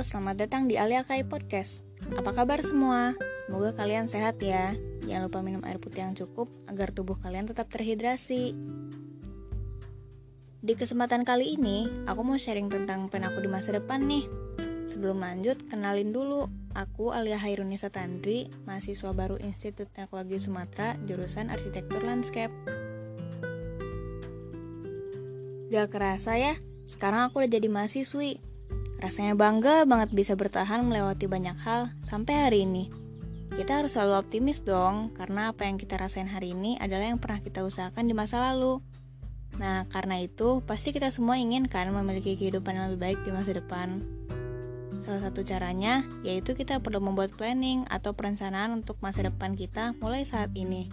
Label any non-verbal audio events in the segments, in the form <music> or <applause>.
selamat datang di Alia Kai Podcast. Apa kabar semua? Semoga kalian sehat ya. Jangan lupa minum air putih yang cukup agar tubuh kalian tetap terhidrasi. Di kesempatan kali ini, aku mau sharing tentang plan aku di masa depan nih. Sebelum lanjut, kenalin dulu. Aku Alia Hairunisa Tandri, mahasiswa baru Institut Teknologi Sumatera, jurusan Arsitektur Landscape. Gak kerasa ya, sekarang aku udah jadi mahasiswi. Rasanya bangga banget bisa bertahan melewati banyak hal sampai hari ini. Kita harus selalu optimis dong, karena apa yang kita rasain hari ini adalah yang pernah kita usahakan di masa lalu. Nah, karena itu, pasti kita semua ingin kan memiliki kehidupan yang lebih baik di masa depan. Salah satu caranya yaitu kita perlu membuat planning atau perencanaan untuk masa depan kita mulai saat ini,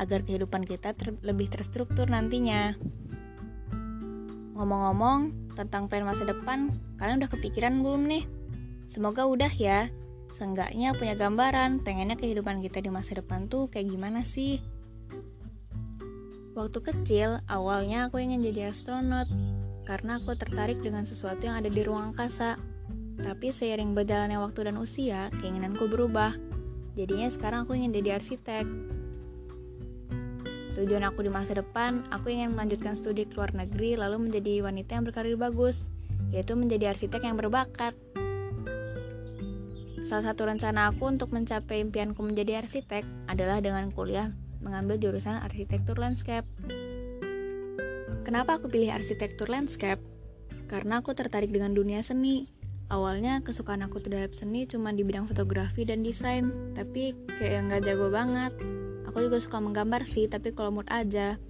agar kehidupan kita ter lebih terstruktur nantinya. Ngomong-ngomong, tentang plan masa depan, kalian udah kepikiran belum nih? Semoga udah ya. Seenggaknya punya gambaran pengennya kehidupan kita di masa depan tuh kayak gimana sih? Waktu kecil, awalnya aku ingin jadi astronot karena aku tertarik dengan sesuatu yang ada di ruang angkasa. Tapi seiring berjalannya waktu dan usia, keinginanku berubah. Jadinya sekarang aku ingin jadi arsitek. Tujuan aku di masa depan, aku ingin melanjutkan studi ke luar negeri lalu menjadi wanita yang berkarir bagus, yaitu menjadi arsitek yang berbakat. Salah satu rencana aku untuk mencapai impianku menjadi arsitek adalah dengan kuliah mengambil jurusan arsitektur landscape. Kenapa aku pilih arsitektur landscape? Karena aku tertarik dengan dunia seni. Awalnya kesukaan aku terhadap seni cuma di bidang fotografi dan desain, tapi kayak nggak jago banget. Aku juga suka menggambar sih, tapi kalau mood aja.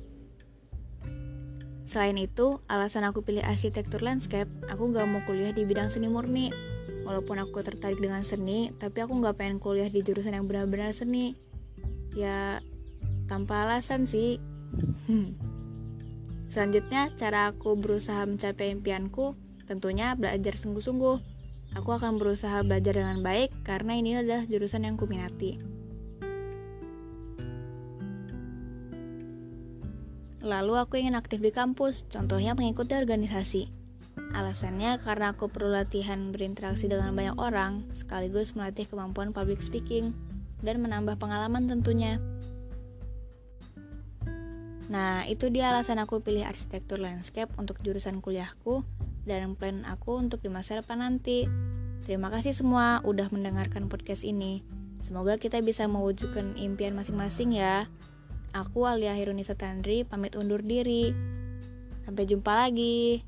Selain itu, alasan aku pilih arsitektur landscape, aku gak mau kuliah di bidang seni murni. Walaupun aku tertarik dengan seni, tapi aku gak pengen kuliah di jurusan yang benar-benar seni. Ya, tanpa alasan sih. <laughs> Selanjutnya, cara aku berusaha mencapai impianku, tentunya belajar sungguh-sungguh. Aku akan berusaha belajar dengan baik karena ini adalah jurusan yang kuminati. Lalu aku ingin aktif di kampus, contohnya mengikuti organisasi. Alasannya karena aku perlu latihan berinteraksi dengan banyak orang, sekaligus melatih kemampuan public speaking, dan menambah pengalaman tentunya. Nah, itu dia alasan aku pilih arsitektur landscape untuk jurusan kuliahku dan plan aku untuk di masa depan nanti. Terima kasih semua udah mendengarkan podcast ini. Semoga kita bisa mewujudkan impian masing-masing ya. Aku Alia Hirunisa Tandri pamit undur diri. Sampai jumpa lagi.